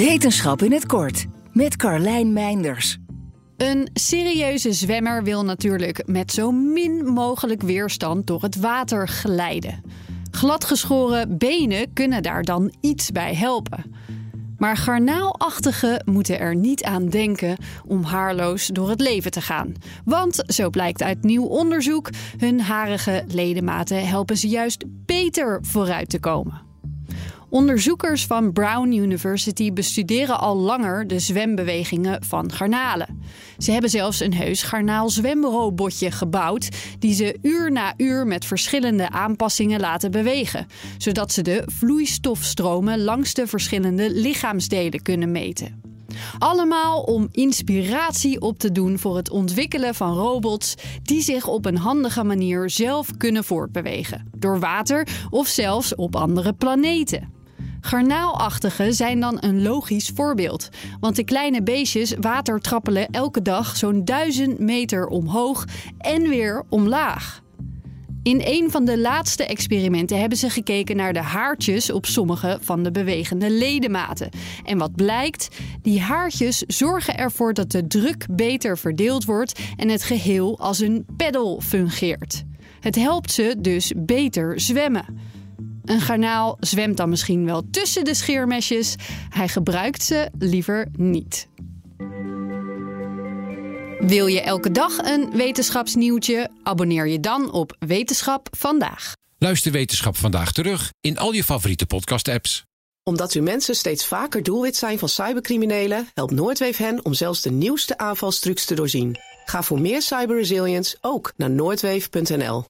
Wetenschap in het kort met Carlijn Meinders. Een serieuze zwemmer wil natuurlijk met zo min mogelijk weerstand door het water glijden. Gladgeschoren benen kunnen daar dan iets bij helpen. Maar garnaalachtigen moeten er niet aan denken om haarloos door het leven te gaan. Want, zo blijkt uit nieuw onderzoek, hun harige ledematen helpen ze juist beter vooruit te komen. Onderzoekers van Brown University bestuderen al langer de zwembewegingen van garnalen. Ze hebben zelfs een heus garnaal-zwemrobotje gebouwd, die ze uur na uur met verschillende aanpassingen laten bewegen, zodat ze de vloeistofstromen langs de verschillende lichaamsdelen kunnen meten. Allemaal om inspiratie op te doen voor het ontwikkelen van robots die zich op een handige manier zelf kunnen voortbewegen, door water of zelfs op andere planeten. Garnaalachtigen zijn dan een logisch voorbeeld. Want de kleine beestjes watertrappelen elke dag zo'n duizend meter omhoog en weer omlaag. In een van de laatste experimenten hebben ze gekeken naar de haartjes op sommige van de bewegende ledematen. En wat blijkt? Die haartjes zorgen ervoor dat de druk beter verdeeld wordt en het geheel als een peddel fungeert. Het helpt ze dus beter zwemmen. Een garnaal zwemt dan misschien wel tussen de scheermesjes. Hij gebruikt ze liever niet. Wil je elke dag een wetenschapsnieuwtje? Abonneer je dan op Wetenschap vandaag. Luister Wetenschap vandaag terug in al je favoriete podcast-apps. Omdat uw mensen steeds vaker doelwit zijn van cybercriminelen, helpt Noordweef hen om zelfs de nieuwste aanvalstrucs te doorzien. Ga voor meer cyberresilience ook naar noordweef.nl.